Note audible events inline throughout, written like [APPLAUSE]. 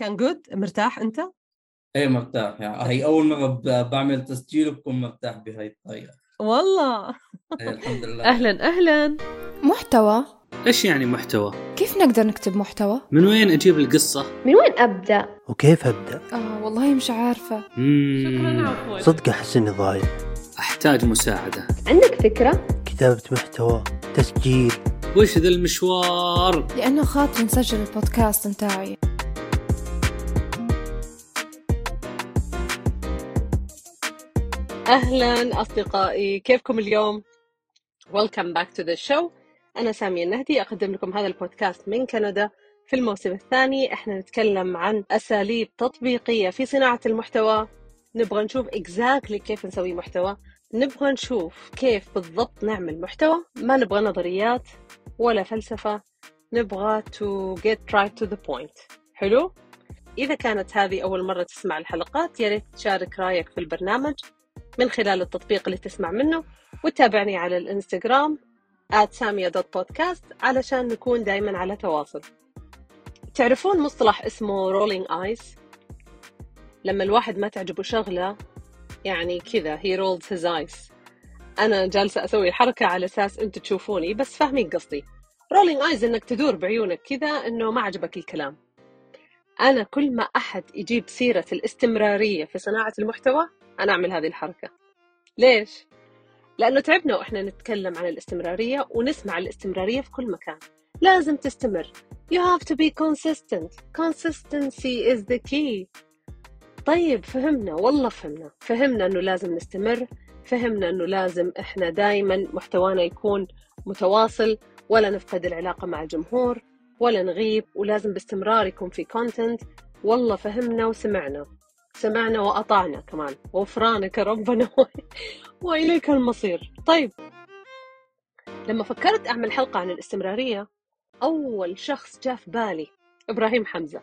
كان جود مرتاح أنت إيه مرتاح يعني هي أول مرة ب- بعمل تسجيل وبكون مرتاح بهاي الطريقة والله إيه الحمد لله أهلا أهلا محتوى إيش يعني محتوى؟ كيف نقدر نكتب محتوى؟ من وين أجيب القصة؟ من وين أبدأ؟ وكيف أبدأ؟ آه والله مش عارفة. شكرا عفوا صدق أحس إني ضايع أحتاج مساعدة عندك فكرة؟ كتابة محتوى تسجيل وش ذا المشوار؟ لأنه خاطر نسجل البودكاست متاعي أهلا أصدقائي كيفكم اليوم؟ Welcome back to the show. أنا سامية النهدي أقدم لكم هذا البودكاست من كندا. في الموسم الثاني إحنا نتكلم عن أساليب تطبيقية في صناعة المحتوى. نبغى نشوف exactly كيف نسوي محتوى. نبغى نشوف كيف بالضبط نعمل محتوى. ما نبغى نظريات ولا فلسفة. نبغى to get right to the point. حلو؟ إذا كانت هذه أول مرة تسمع الحلقات يا ريت تشارك رأيك في البرنامج. من خلال التطبيق اللي تسمع منه وتابعني على الإنستغرام @samia.podcast علشان نكون دايما على تواصل. تعرفون مصطلح اسمه rolling eyes لما الواحد ما تعجبه شغلة يعني كذا he rolls his eyes. أنا جالسة أسوي الحركة على أساس أنتوا تشوفوني بس فاهمين قصدي. Rolling eyes إنك تدور بعيونك كذا إنه ما عجبك الكلام. أنا كل ما أحد يجيب سيرة الاستمرارية في صناعة المحتوى أنا أعمل هذه الحركة. ليش؟ لأنه تعبنا وإحنا نتكلم عن الاستمرارية ونسمع الاستمرارية في كل مكان. لازم تستمر. You have to be consistent. Consistency is the key. طيب فهمنا. والله فهمنا. فهمنا أنه لازم نستمر. فهمنا أنه لازم إحنا دايما محتوانا يكون متواصل ولا نفقد العلاقة مع الجمهور. ولا نغيب ولازم باستمرار يكون في كونتنت والله فهمنا وسمعنا. سمعنا وأطعنا كمان. غفرانك ربنا [LAUGHS] وإليك المصير. طيب. لما فكرت أعمل حلقة عن الاستمرارية أول شخص جاء في بالي إبراهيم حمزة.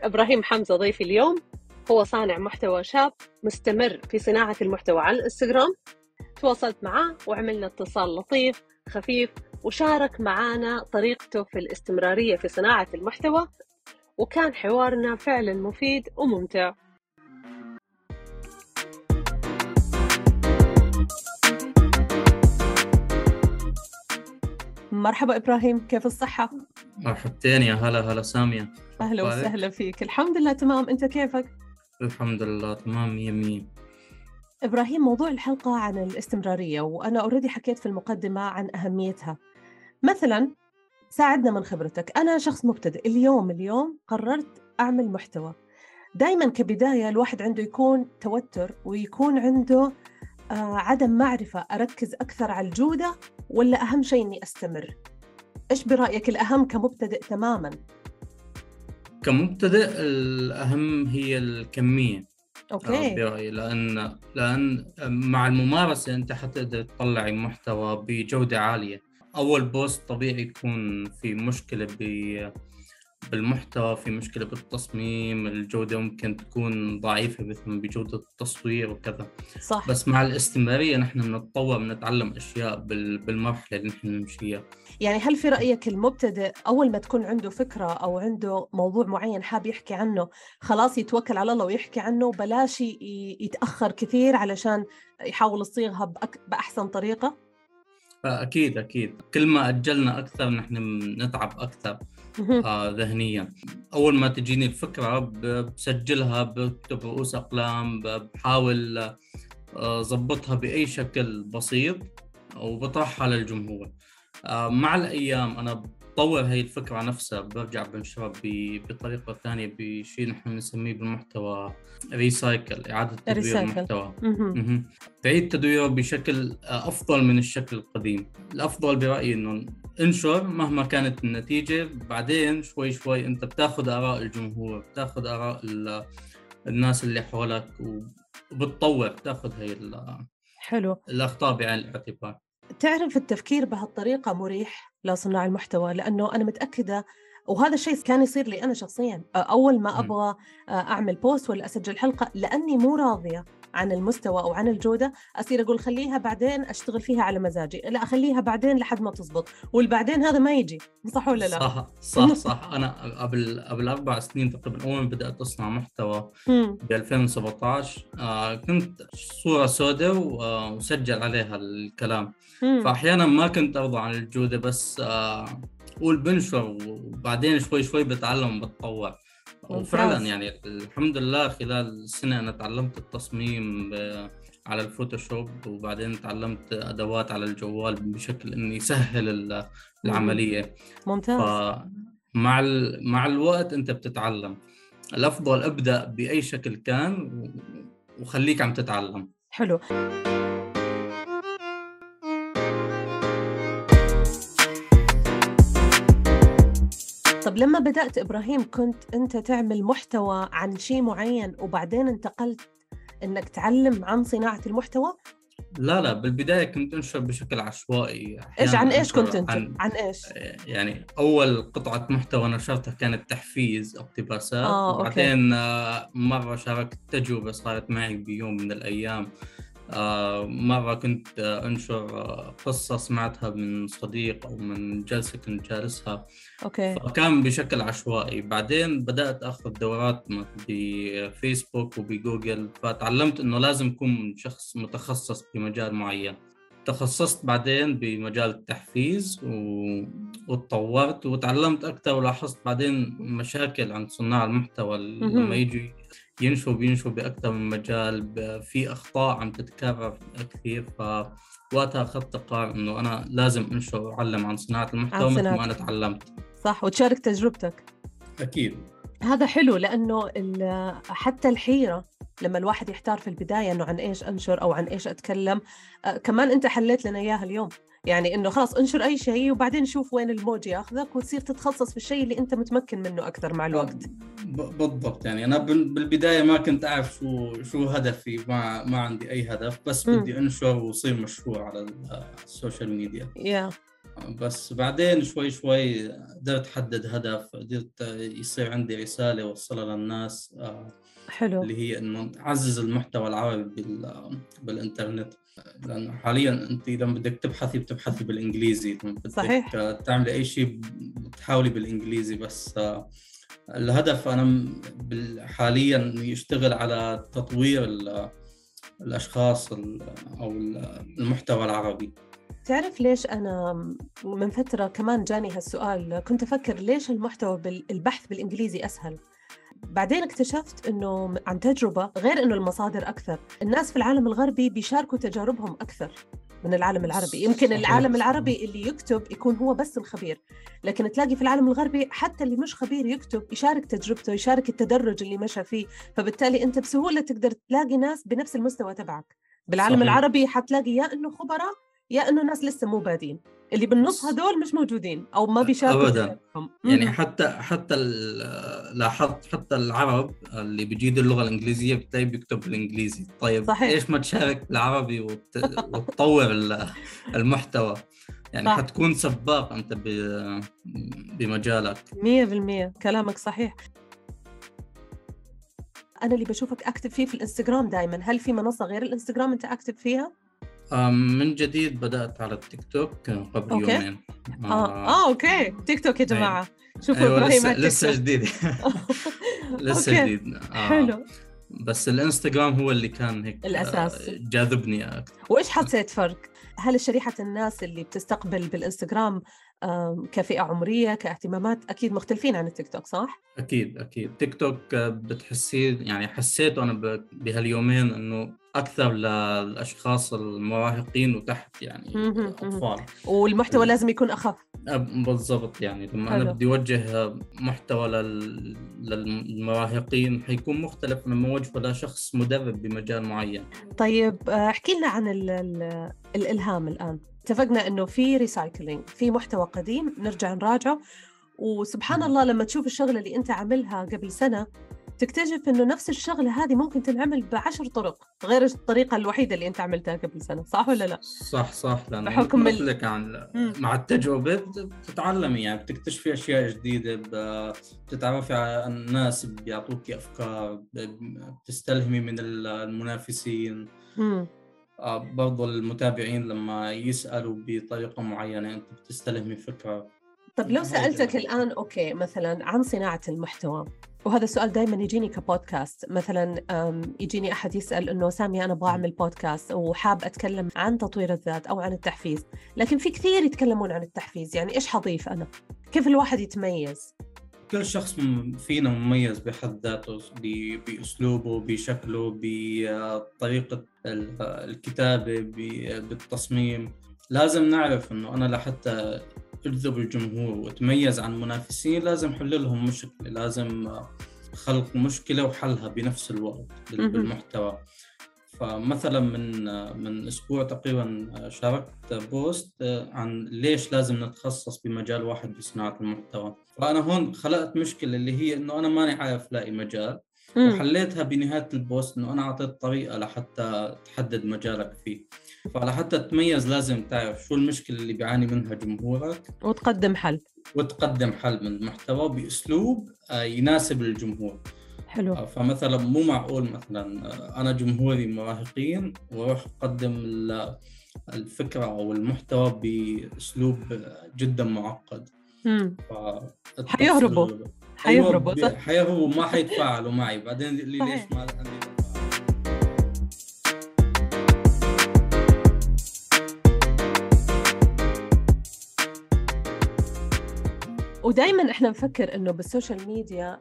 إبراهيم حمزة ضيفي اليوم. هو صانع محتوى شاب مستمر في صناعة المحتوى على الإنستغرام. تواصلت معاه وعملنا اتصال لطيف خفيف وشارك معانا طريقته في الاستمرارية في صناعة المحتوى وكان حوارنا فعلا مفيد وممتع. مرحبا إبراهيم كيف الصحة؟ مرحبتين يا هلا هلا سامية. أهلا وسهلا فيك. الحمد لله تمام. أنت كيفك؟ الحمد لله تمام يمين إبراهيم موضوع الحلقة عن الاستمرارية وأنا أوريدي حكيت في المقدمة عن أهميتها. مثلا ساعدنا من خبرتك. أنا شخص مبتدئ. اليوم اليوم قررت أعمل محتوى. دائما كبداية الواحد عنده يكون توتر ويكون عنده آه، عدم معرفة أركز أكثر على الجودة ولا أهم شيء إني أستمر؟ إيش برأيك الأهم كمبتدئ تماما؟ كمبتدئ الأهم هي الكمية. آه، okay برأيي لأن لأن مع الممارسة أنت حتقدر تطلعي محتوى بجودة عالية. أول post طبيعي يكون في مشكلة ب بالمحتوى في مشكلة بالتصميم الجودة ممكن تكون ضعيفة مثلا بجودة التصوير وكذا. صح. بس مع الاستمرارية نحن بنتطور بنتعلم أشياء بال- بالمرحلة اللي نحن نمشيها يعني هل في رأيك المبتدئ أول ما تكون عنده فكرة أو عنده موضوع معين حاب يحكي عنه خلاص يتوكل على الله ويحكي عنه بلاش يتأخر كثير علشان يحاول يصيغها بأك... بأحسن طريقة؟ فأكيد أكيد كل ما أجلنا أكثر نحن بنتعب أكثر. آه ذهنيا أول ما تجيني الفكرة ب- بسجلها بكتب رؤوس أقلام ب- بحاول آه، ضبطها بأي شكل بسيط وبطرحها للجمهور آه، مع الأيام أنا بطور هي الفكرة نفسها برجع بنشرها بطريقة ثانية بشيء نحن نسميه بالمحتوى ريسايكل إعادة تدوير. المحتوى. تعيد تدويره بشكل آه، أفضل من الشكل القديم. الأفضل برأيي إنه انشر مهما كانت النتيجة بعدين شوي شوي أنت بتاخذ آراء الجمهور بتاخذ آراء ال- الناس اللي حولك وبتطور بتاخذ هي حلو. الأخطاء بعين الاعتبار. تعرف التفكير بهالطريقة مريح لصناع المحتوى؟ لأنه أنا متأكدة وهذا الشيء كان يصير لي أنا شخصيا أول ما. أبغى أعمل بوست ولا أسجل حلقة لأني مو راضية عن المستوى أو عن الجودة أصير أقول خليها بعدين أشتغل فيها على مزاجي لا أخليها بعدين لحد ما تزبط والبعدين هذا ما يجي صح ولا لا صح صح [LAUGHS] صح أنا قبل قبل أربع سنين تقريبا أول ما بدأت أصنع محتوى. ب 2017 آه كنت صورة سوداء وسجل عليها الكلام. فاحيانا ما كنت أرضى عن الجودة بس آه أقول بنشر وبعدين شوي شوي بتعلم وبتطور وفعلا. يعني الحمد لله خلال سنة أنا تعلمت التصميم ب- على الفوتوشوب وبعدين تعلمت أدوات على الجوال بشكل إني يسهل ال- العملية. ممتاز. ال... مع الوقت أنت بتتعلم. الأفضل أبدأ بأي شكل كان وخليك عم تتعلم. حلو. طب لما بدأت إبراهيم كنت أنت تعمل محتوى عن شيء معين وبعدين انتقلت إنك تعلم عن صناعة المحتوى لا لا بالبداية كنت أنشر بشكل عشوائي إيش عن إيش أنشر كنت أنت؟ عن عن إيش؟ يعني أول قطعة محتوى نشرتها كانت تحفيز اقتباسات آه،. وبعدين آه، مرة شاركت تجربة صارت معي بيوم من الأيام آه، مرة كنت آه، أنشر آه، قصة سمعتها من صديق أو من جلسة كنت جالسها. okay. فكان بشكل عشوائي. بعدين بدأت أخذ دورات بفيسبوك وبجوجل فتعلمت أنه لازم أكون شخص متخصص بمجال معين. تخصصت بعدين بمجال التحفيز و... وتطورت وتعلمت أكثر ولاحظت بعدين مشاكل عند صناع المحتوى. لما يجوا ينشوا بينشوا بأكثر من مجال في أخطاء عم تتكرر كثير فوقتها أخذت قرار إنه أنا لازم أنشر وأعلم عن صناعة المحتوى مثل ما أنا تعلمت. صح وتشارك تجربتك. أكيد. هذا حلو لأنه ال- حتى الحيرة لما الواحد يحتار في البداية إنه عن إيش أنشر أو عن إيش أتكلم آه، كمان أنت حليت لنا إياها اليوم. يعني إنه خلاص انشر أي شيء وبعدين شوف وين الموج ياخذك وتصير تتخصص في الشيء اللي أنت متمكن منه أكثر مع الوقت. بالضبط يعني أنا بال- بالبداية ما كنت أعرف شو شو هدفي ما ما عندي أي هدف بس مم. بدي أنشر واصير مشهور على ال- social media yeah. بس بعدين شوي شوي قدرت أحدد هدف قدرت يصير عندي رسالة اوصلها للناس آه، حلو. اللي هي إنه تعزز المحتوى العربي بال بالإنترنت. لأنه حاليا أنت إذا بدك تبحثي بتبحثي بالإنجليزي. لما بدك صحيح. تعملي أي شيء بتحاولي بالإنجليزي بس. آه، الهدف أنا حاليا اني اشتغل على تطوير ال- الأشخاص ال- أو ال- المحتوى العربي. تعرف ليش أنا من فترة كمان جاني هالسؤال. كنت أفكر ليش المحتوى بالبحث بالإنجليزي أسهل؟ بعدين اكتشفت إنه عن تجربة غير إنه المصادر أكثر، الناس في العالم الغربي بيشاركوا تجاربهم أكثر من العالم العربي، يمكن. العالم العربي اللي يكتب يكون هو بس الخبير، لكن تلاقي في العالم الغربي حتى اللي مش خبير يكتب يشارك تجربته، يشارك التدرج اللي مشى فيه، فبالتالي أنت بسهولة تقدر تلاقي ناس بنفس المستوى تبعك. بالعالم صحيح. العربي حتلاقي يا إنه خبراء يا إنه ناس لسه مو بادين، اللي بالنص هدول مش موجودين أو ما بيشاركوا. تجاربهم. يعني. حتى حتى لاحظت حتى العرب اللي بيجيدوا اللغة الإنجليزية بتلاقي بيكتب بالإنجليزي طيب صحيح. إيش ما تشارك بالعربي وت... وتطور ال- المحتوى يعني صح. حتكون سباق أنت ب... بمجالك مية بالمية كلامك صحيح أنا اللي بشوفك أكتب فيه في الإنستغرام دائما هل في منصة غير الإنستغرام أنت أكتب فيها؟ من جديد بدأت على التيك توك قبل أوكي. يومين آه, آه okay تيك توك يا جماعة شوفوا أيوة لسه لسه. جديد [LAUGHS] لسه. جديد آه. حلو بس الإنستغرام هو اللي كان هيك. آه، جاذبني أكثر وإيش حسيت فرق؟ هل شريحة الناس اللي بتستقبل بالإنستغرام آم، كفئة عمرية كاهتمامات أكيد مختلفين عن التيك توك صح؟ أكيد أكيد تيك توك بتحسيه يعني حسيت أنا بهاليومين إنه أكثر للأشخاص المراهقين وتحت يعني. اطفال والمحتوى لازم يكون أخف أب- بالضبط يعني لما حلو. أنا بدي اوجه محتوى لل... للمراهقين حيكون مختلف لما اوجهه لشخص مدرب بمجال معين طيب آه، احكي لنا عن ال ال الإلهام الآن اتفقنا إنه في ريسايكلينج في محتوى قديم نرجع نراجعه وسبحان الله لما تشوف الشغلة اللي أنت عاملها قبل سنة تكتشف إنه نفس الشغلة هذه ممكن تنعمل بعشر طرق غير الطريقة الوحيدة اللي أنت عملتها قبل سنة صح ولا لا صح صح لأنه بحكم ال- لك عن. مع التجربة بت- بتتعلمي يعني بتكتشفي أشياء جديدة بتتعرفي على الناس بيعطوكي أفكار بتستلهمي من ال- المنافسين مم. آه، برضو المتابعين لما يسألوا بطريقة معينة أنت بتستلهمي فكرة طب لو جميل. الآن أوكي مثلا عن صناعة المحتوى وهذا السؤال دائما يجيني كبودكاست. مثلا يجيني أحد يسأل إنه سامي أنا أبغى أعمل بودكاست وحاب أتكلم عن تطوير الذات أو عن التحفيز. لكن في كثير يتكلمون عن التحفيز يعني إيش حضيف أنا؟ كيف الواحد يتميز؟ كل شخص فينا مميز بحد ذاته ب- بأسلوبه بشكله بطريقة ال- الكتابة ب- بالتصميم. لازم نعرف إنه أنا لحتى أجذب الجمهور وأتميز عن منافسين لازم حل لهم مشكلة لازم خلق مشكلة وحلها بنفس الوقت. بالمحتوى. فمثلا من من أسبوع تقريبا شاركت post عن ليش لازم نتخصص بمجال واحد بصناعة المحتوى. فأنا هون خلقت مشكلة اللي هي إنه أنا ماني عارف لاقي مجال. مم. وحليتها بنهاية ال post إنه أنا أعطيت طريقة لحتى تحدد مجالك فيه. فلحتى تتميز لازم تعرف شو المشكلة اللي بيعاني منها جمهورك. وتقدم حل. وتقدم حل من المحتوى بأسلوب آه، يناسب الجمهور حلو. آه، فمثلا مو معقول مثلا آه، أنا جمهوري مراهقين وأروح أقدم ال- الفكرة أو المحتوى بأسلوب جدا معقد. حيهربوا. حيهربوا صح؟ حيهربوا ما حيتفاعلوا معي بعدين لي ليش. ما ودائما إحنا نفكر إنه بال social media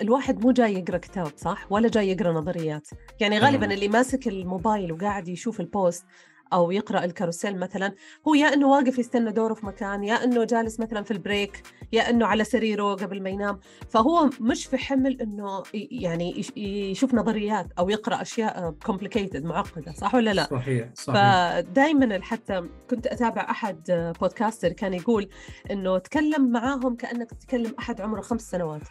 الواحد مو جاي يقرأ كتاب صح ولا جاي يقرأ نظريات يعني غالبا. اللي ماسك الموبايل وقاعد يشوف ال post أو يقرأ ال carousel مثلا هو يا إنه واقف يستنى دوره في مكان يا إنه جالس مثلا في ال break يا إنه على سريره قبل ما ينام. فهو مش في حمل إنه يعني يش- يشوف نظريات أو يقرأ أشياء complicated معقدة صح ولا لا؟ صحيح صحيح. فدائما حتى كنت أتابع أحد podcaster كان يقول إنه تكلم معاهم كأنك تتكلم أحد عمره خمس سنوات.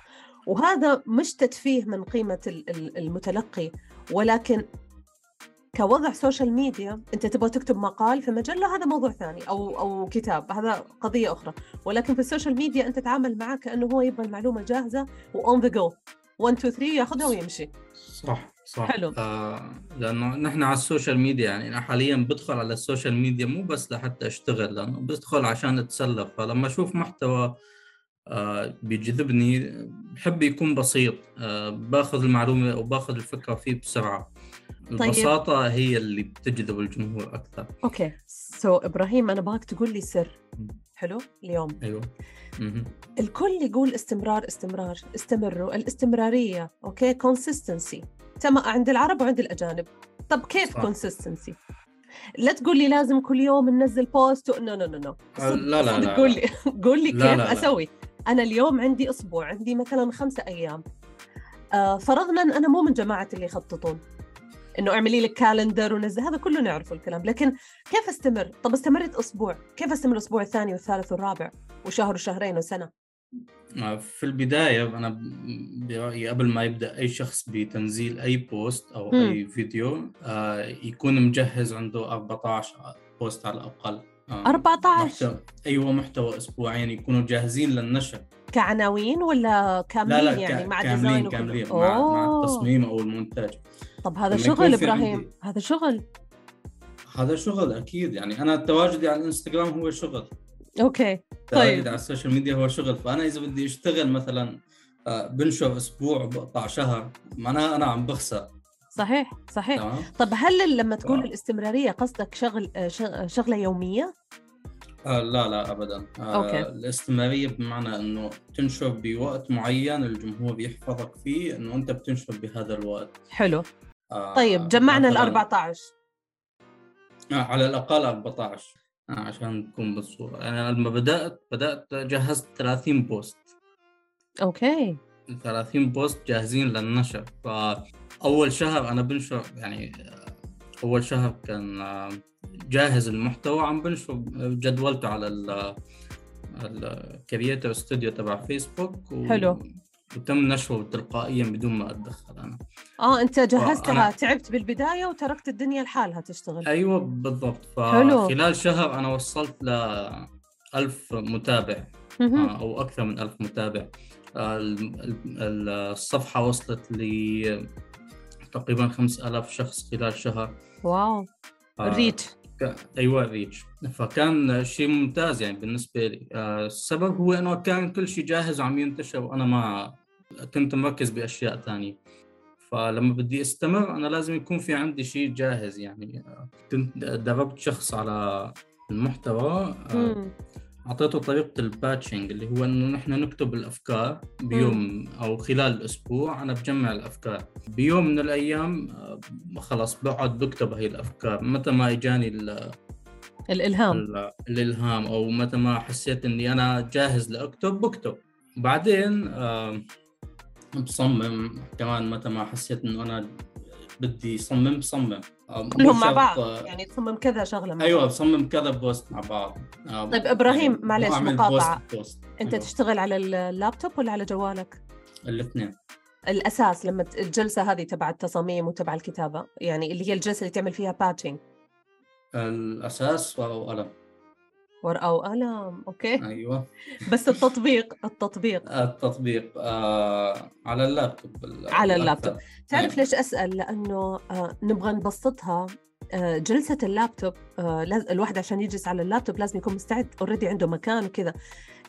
وهذا مش تتفيه من قيمة ال- ال- المتلقي ولكن كوضع social media أنت تبغى تكتب مقال في مجلة هذا موضوع ثاني أو أو كتاب هذا قضية أخرى. ولكن في ال social media أنت تتعامل معاه كأنه هو يبغى المعلومة جاهزة و on the go 1 2 3 ياخذها ويمشي. صح صح. حلو. آه لأنه نحن على السوشيال ميديا يعني أنا حاليا بدخل على السوشيال ميديا مو بس لحتى أشتغل لأنه بدخل عشان اتسلى فلما أشوف محتوى آه بيجذبني بحب يكون بسيط. آه باخذ المعلومة أو باخذ الفكرة فيه بسرعة. البساطة هي اللي بتجذب الجمهور أكثر. Okay. So إبراهيم أنا ابغاك تقول لي سر. حلو؟ اليوم. أيوه. مهم. الكل يقول استمرار استمرار استمروا. الاستمرارية okay? Consistency تمام. عند العرب وعند الأجانب. طب كيف. Consistency لا تقول لي لازم كل يوم ننزل post. No no no no لا، لا، لا، قول. لي. [LAUGHS] قول لي كيف لا، لا، لا. أسوي. أنا اليوم عندي أسبوع عندي مثلا خمسة أيام. آه فرضنا أن أنا مو من جماعة اللي يخططون. إنه اعملي لك calendar ونزل هذا كله نعرفه الكلام. لكن كيف استمر؟ طب استمرت أسبوع. كيف استمر الأسبوع الثاني والثالث والرابع وشهر وشهرين وسنة؟ آه، في البداية أنا ب- برأيي قبل ما يبدأ أي شخص بتنزيل أي post أو مم. أي فيديو آه، يكون مجهز عنده 14 post على الأقل. آه، 14 محتوى. أيوة محتوى أسبوعين يكونوا جاهزين للنشر. كعناوين ولا كاملين لا لا يعني مع كاملين؟ كاملين مع, مع. التصميم أو المونتاج طب هذا شغل إبراهيم هذا شغل هذا شغل أكيد يعني أنا تواجدي على الإنستغرام هو شغل Okay تواجدي طيب. على السوشيال ميديا هو شغل فأنا إذا بدي أشتغل مثلا آه، بنشر أسبوع وبقطع شهر معناها أنا عم بخسر صحيح صحيح طب هل لما تقول. الاستمراريه قصدك شغل آه، شغلة يومية آه لا لا ابدا. آه okay. الاستمراريه بمعنى إنه تنشر بوقت معين الجمهور يحفظك فيه إنه أنت بتنشر بهذا الوقت. حلو. آه طيب جمعنا ال مثلاً- 14 آه على الأقل 14 آه عشان تكون بالصورة. يعني أنا لما بدأت بدأت جهزت 30 post. Okay. 30 post جاهزين للنشر. فأول شهر أنا بنشر يعني أول شهر كان آه، جاهز المحتوى عم بنشر جدولته على ال ال Creator Studio تبع فيسبوك و... حلو. وتم نشره تلقائيا بدون ما أتدخل أنا آه أنت جهزتها فأنا- تعبت بالبداية وتركت الدنيا لحالها تشتغل أيوه بالضبط حلو. فخلال شهر أنا وصلت ل 1000 متابع. آه، أو أكثر من 1000 متابع آه، ال- ال- الصفحة وصلت ل تقريبا 5000 شخص خلال شهر. واو. الريتش. ك- أيوه ريتش فكان شيء ممتاز يعني بالنسبة لي. آه، السبب هو إنه كان كل شيء جاهز وعم ينتشر وأنا ما كنت مركز بأشياء ثانية فلما بدي أستمر أنا لازم يكون في عندي شيء جاهز يعني. آه، كنت دربت شخص على المحتوى. آه،. أعطيته طريقة الباتشنج اللي هو إنه نحن نكتب الأفكار بيوم أو خلال الأسبوع. أنا بجمع الأفكار. بيوم من الأيام آه، خلص بقعد بكتب هي الأفكار. متى ما إجاني ال- الإلهام. ال- الإلهام أو متى ما حسيت إني أنا جاهز لأكتب بكتب. بعدين آه، بصمم كمان متى ما حسيت إنه أنا بدي صمم بصمم. كلهم مع بعض. آه، يعني تصمم كذا شغلة مع أيوه. بصمم كذا post مع بعض. آه، طيب إبراهيم، معلش بعمل مقاطعة. post post. أنت أيوة. تشتغل على اللابتوب ولا على جوالك؟ الاثنين. الأساس لما الجلسة هذه تبع التصاميم وتبع الكتابة يعني اللي هي الجلسة اللي تعمل فيها batching الأساس ورقه وقلم ورقة وقلم okay? أيوه. بس التطبيق التطبيق. التطبيق آه على اللابتوب ال- على. اللابتوب. تعرف أيوة. ليش أسأل؟ لأنه آه نبغى نبسطها. آه جلسة اللابتوب آه الواحد عشان يجلس على اللابتوب لازم يكون مستعد already عنده مكان وكذا.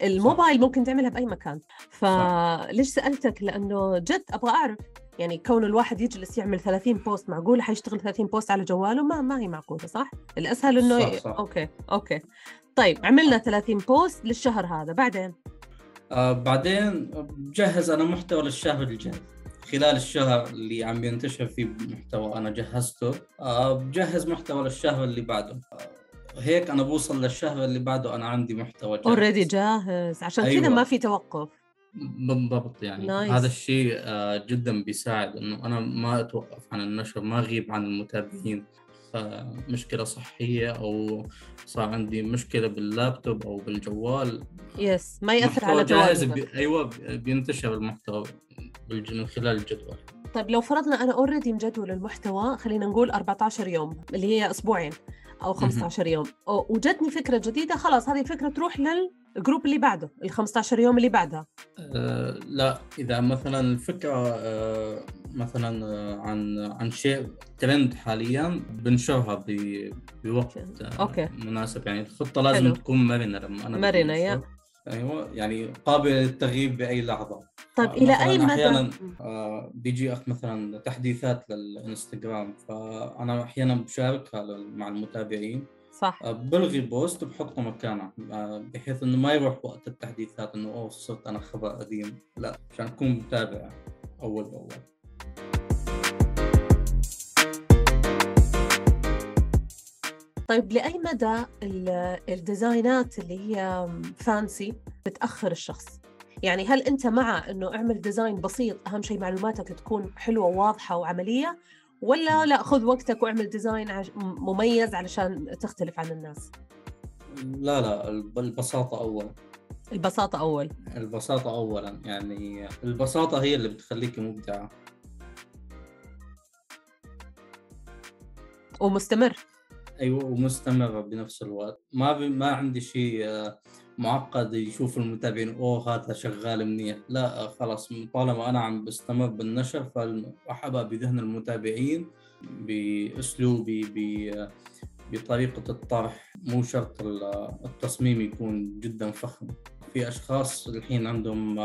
الموبايل ممكن تعملها بأي مكان. فليش سألتك؟ لأنه جد أبغى أعرف. يعني كون الواحد يجلس يعمل 30 post معقولة حيشتغل 30 post على جواله؟ ما ما هي معقولة صح؟ الأسهل إنه صح، صح. okay okay. طيب عملنا 30 post للشهر هذا بعدين؟ آه بعدين بجهز أنا محتوى للشهر الجاي. خلال الشهر اللي عم ينتشر فيه محتوى أنا جهزته. آه بجهز محتوى للشهر اللي بعده. آه هيك أنا بوصل للشهر اللي بعده أنا عندي محتوى جاهز. Already جاهز عشان كذا أيوة. ما في توقف. بالضبط يعني nice. هذا الشيء آه، جدا بيساعد إنه أنا ما أتوقف عن النشر ما أغيب عن المتابعين. مشكلة صحية أو صار عندي مشكلة باللابتوب أو بالجوال Yes ما يأثر على جوالك بي... أيوه بينتشر المحتوى بالج- من خلال الجدول. طيب لو فرضنا أنا already مجدول المحتوى خلينا نقول 14 يوم اللي هي أسبوعين أو 15 يوم وجتني فكرة جديدة خلاص هذه الفكرة تروح لل group اللي بعده ال 15 يوم اللي بعدها آه لا إذا مثلا الفكرة آه مثلا آه عن عن شيء ترند حاليا بنشرها بوقت آه okay. مناسب يعني الخطة لازم حلو. تكون مرنه لما أنا مرنة، يا. أيوه يعني قابله للتغيير بأي لحظة طيب آه، إلى أي مدى أحيانا بيجي أخ مثلا تحديثات للإنستغرام فأنا أحيانا بشاركها مع المتابعين صح. آه، بلغي post وبحطه مكانه آه، بحيث إنه ما يروح وقت التحديثات إنه أوه صرت أنا خبر قديم. لا عشان أكون متابع أول بأول. طيب لأي مدى ال- ال designات اللي هي fancy بتأخر الشخص؟ يعني هل أنت مع إنه اعمل design بسيط أهم شيء معلوماتك تكون حلوة وواضحة وعملية ولا لا خذ وقتك واعمل design مميز علشان تختلف عن الناس. لا لا الب- البساطة أولا البساطة أول. البساطة أولا يعني البساطة هي اللي بتخليك مبدعة ومستمر. أيوة ومستمرة بنفس الوقت. ما ب... ما عندي شيء آه، معقد يشوف المتابعين أوه هذا شغال منيح. لا خلاص طالما أنا عم بستمر بالنشر فأحبها بذهن المتابعين بأسلوبي ب... بطريقة الطرح مو شرط ال- التصميم يكون جدا فخم. في أشخاص الحين عندهم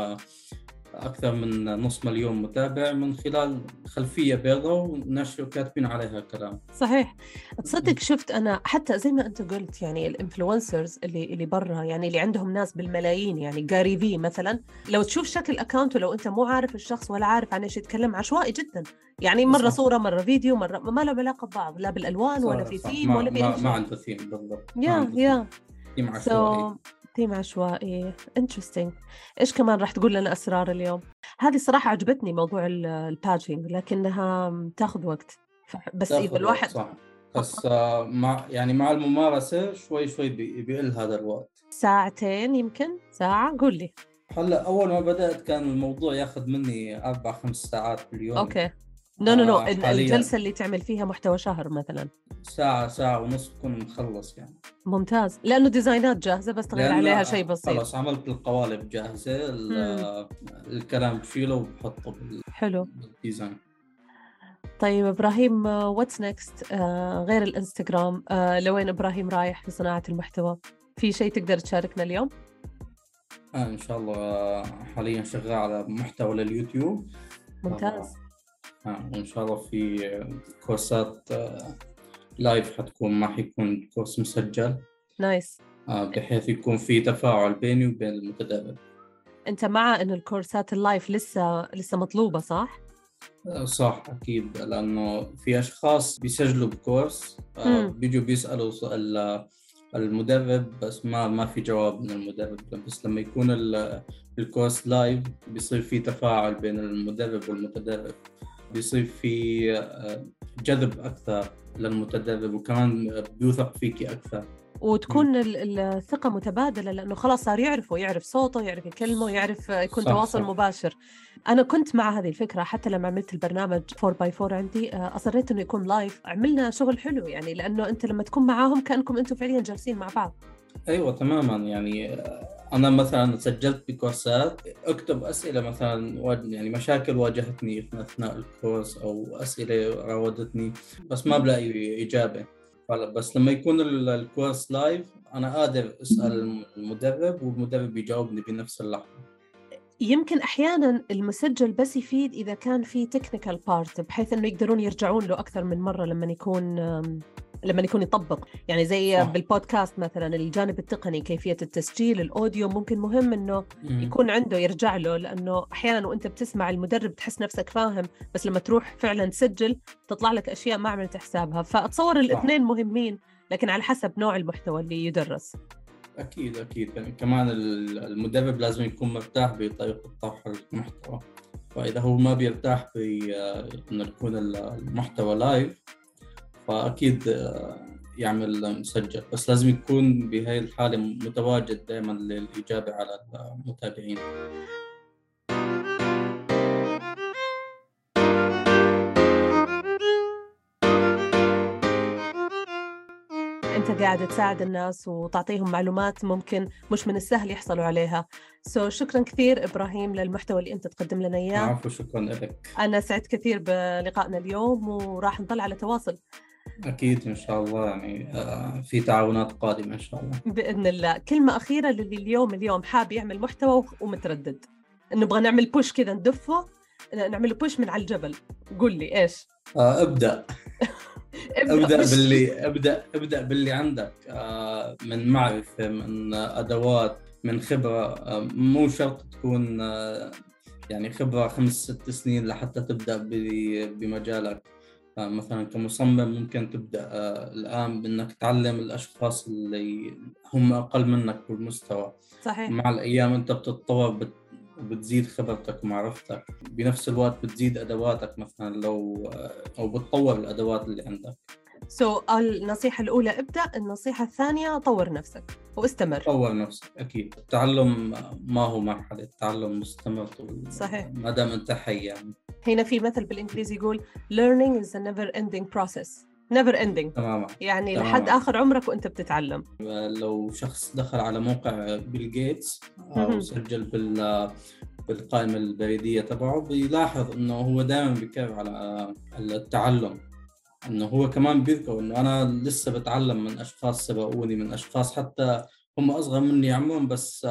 أكثر من نص مليون متابع من خلال خلفية بيضاء ونشر كاتبين عليها كلام صحيح. تصدق شفت أنا حتى زي ما أنت قلت يعني الإنفلونسرز اللي اللي برا يعني اللي عندهم ناس بالملايين يعني جاري في مثلا لو تشوف شكل اكونته لو أنت مو عارف الشخص ولا عارف عن إيش يتكلم عشوائي جدا. يعني مرة صح. صورة مرة فيديو مرة ما لهم علاقة ببعض لا بالألوان ولا صح- في صح. ثيم ما ولا ما, بأي ما شيء. عنده ثيم بالضبط. ما يا يا ثيم عشوائي. So theme عشوائي interesting إيش كمان راح تقول لنا أسرار اليوم؟ هذه صراحة عجبتني موضوع ال batching لكنها تاخذ وقت. بس إذا الواحد صح. بس آه، مع يعني مع الممارسة شوي شوي بي- بيقل هذا الوقت. ساعتين يمكن؟ ساعة؟ قول لي. هلأ أول ما بدأت كان الموضوع ياخذ مني أربع خمس ساعات باليوم. okay. no no no آه،. الجلسة اللي تعمل فيها محتوى شهر مثلا. ساعة ساعة ونص بكون مخلص يعني. ممتاز. لأنه design ات جاهزة بس تغير عليها شيء بسيط. خلص عملت القوالب جاهزة ال- الكلام بشيله وبحطه حلو. بال design. طيب إبراهيم what's next غير الإنستغرام. آه، لوين إبراهيم رايح في صناعة المحتوى؟ في شيء تقدر تشاركنا اليوم؟ آه إن شاء الله آه، حاليا شغال على محتوى لليوتيوب. ممتاز. آه وإن شاء الله في آه، كورسات آه، live حتكون ما حيكون course مسجل. nice آه، بحيث يكون في تفاعل بيني وبين المتدرب. أنت مع إن ال courses ال live لسه لسه مطلوبة صح؟ آه، صح أكيد لأنه في أشخاص بيسجلوا ب course آه،. بيجوا بيسألوا سؤال المدرب بس ما ما في جواب من المدرب. بس لما يكون ال- ال course live بيصير في تفاعل بين المدرب والمتدرب. بيصير في آه، جذب أكثر للمتدرب وكمان بيوثق فيكي أكثر. وتكون ال- الثقة متبادلة لأنه خلاص صار يعرفه يعرف صوته يعرف يكلمه يعرف يكون صح، تواصل صح. مباشر. أنا كنت مع هذه الفكرة حتى لما عملت البرنامج 4 by 4 عندي آه، أصريت إنه يكون live عملنا شغل حلو يعني لأنه أنت لما تكون معاهم كأنكم أنتم فعليا جالسين مع بعض. أيوه تماما يعني آه، أنا مثلا سجلت بكورسات أكتب أسئلة مثلا يعني مشاكل واجهتني أثناء ال course أو أسئلة راودتني بس ما بلاقي إجابة. بس لما يكون ال- ال course live أنا قادر أسأل المدرب والمدرب يجاوبني بنفس اللحظة. يمكن أحيانا المسجل بس يفيد إذا كان في technical part بحيث إنه يقدرون يرجعون له أكثر من مرة لما يكون لما يكون يطبق يعني زي صح. بالبودكاست مثلا الجانب التقني كيفية التسجيل الأوديو ممكن مهم إنه. يكون عنده يرجع له لأنه أحيانا وأنت بتسمع المدرب تحس نفسك فاهم بس لما تروح فعلا تسجل تطلع لك أشياء ما عملت حسابها فأتصور الاثنين مهمين لكن على حسب نوع المحتوى اللي يدرس أكيد أكيد. يعني كمان ال- المدرب لازم يكون مرتاح بطريقة طرح المحتوى. فإذا هو ما بيرتاح بانه يكون ال- المحتوى لايف فأكيد يعمل مسجل. بس لازم يكون بهاي الحالة متواجد دائما للإجابة على المتابعين. أنت قاعد تساعد الناس وتعطيهم معلومات ممكن مش من السهل يحصلوا عليها. سو so, شكرا كثير إبراهيم للمحتوى اللي أنت تقدم لنا إياه. عفوا شكرا لك. أنا سعدت كثير بلقائنا اليوم وراح نضل على تواصل. أكيد إن شاء الله. يعني آه، في تعاونات قادمة إن شاء الله. بإذن الله. كلمة أخيرة للي اليوم اليوم حاب يعمل محتوى ومتردد. نبغى نعمل بوش كذا ندفه نعمل بوش من على الجبل. قول لي إيش؟ آه، ابدأ. [LAUGHS] أبدأ. باللي ابدا أبدأ باللي عندك. آه، من معرفة من أدوات من خبرة. آه، مو شرط تكون آه، يعني خبرة خمس ست سنين لحتى تبدأ بمجالك. مثلا كمصمم ممكن تبدأ الآن بأنك تعلم الأشخاص اللي هم أقل منك بالمستوى. صحيح. مع الأيام أنت بتتطور بت- وبتزيد خبرتك ومعرفتك. بنفس الوقت بتزيد أدواتك مثلا لو أو بتطور الأدوات اللي عندك. سو so, النصيحة الأولى ابدأ النصيحة الثانية طور نفسك واستمر. طور نفسك أكيد. التعلم ما هو مرحلة التعلم مستمر طول صحيح. ما دام أنت حي يعني. هنا في مثل بالإنجليزي يقول learning is a never ending process. Never ending. تماما. يعني تماماً. لحد آخر عمرك وأنت بتتعلم. لو شخص دخل على موقع بيل جيتس أو. سجل بال بالقائمة البريدية تبعه بيلاحظ إنه هو دائما بيكرر على التعلم. إنه هو كمان بيذكر إنه أنا لسه بتعلم من أشخاص سبقوني من أشخاص حتى هم أصغر مني عمرا بس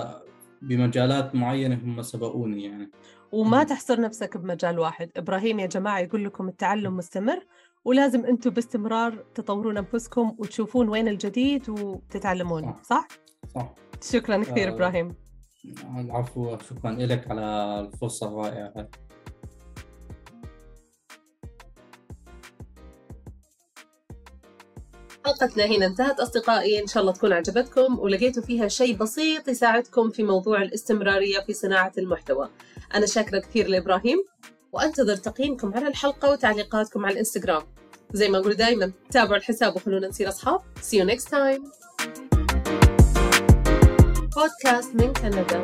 بمجالات معينة هم سبقوني يعني. وما. تحصر نفسك بمجال واحد إبراهيم يا جماعة يقول لكم التعلم مستمر ولازم أنتم باستمرار تطورون أنفسكم وتشوفون وين الجديد وتتعلمون صح. صح صح شكرا كثير آه. إبراهيم العفو شكرا لك على الفرصة الرائعة حلقتنا هنا انتهت أصدقائي إن شاء الله تكون عجبتكم ولقيتوا فيها شيء بسيط يساعدكم في موضوع الاستمرارية في صناعة المحتوى أنا شاكرة كثير لإبراهيم وأنتظر تقييمكم على الحلقة وتعليقاتكم على الإنستغرام. زي ما أقول دايما تابعوا الحساب وخلونا نصير أصحاب. See you next time. بودكاست من كندا.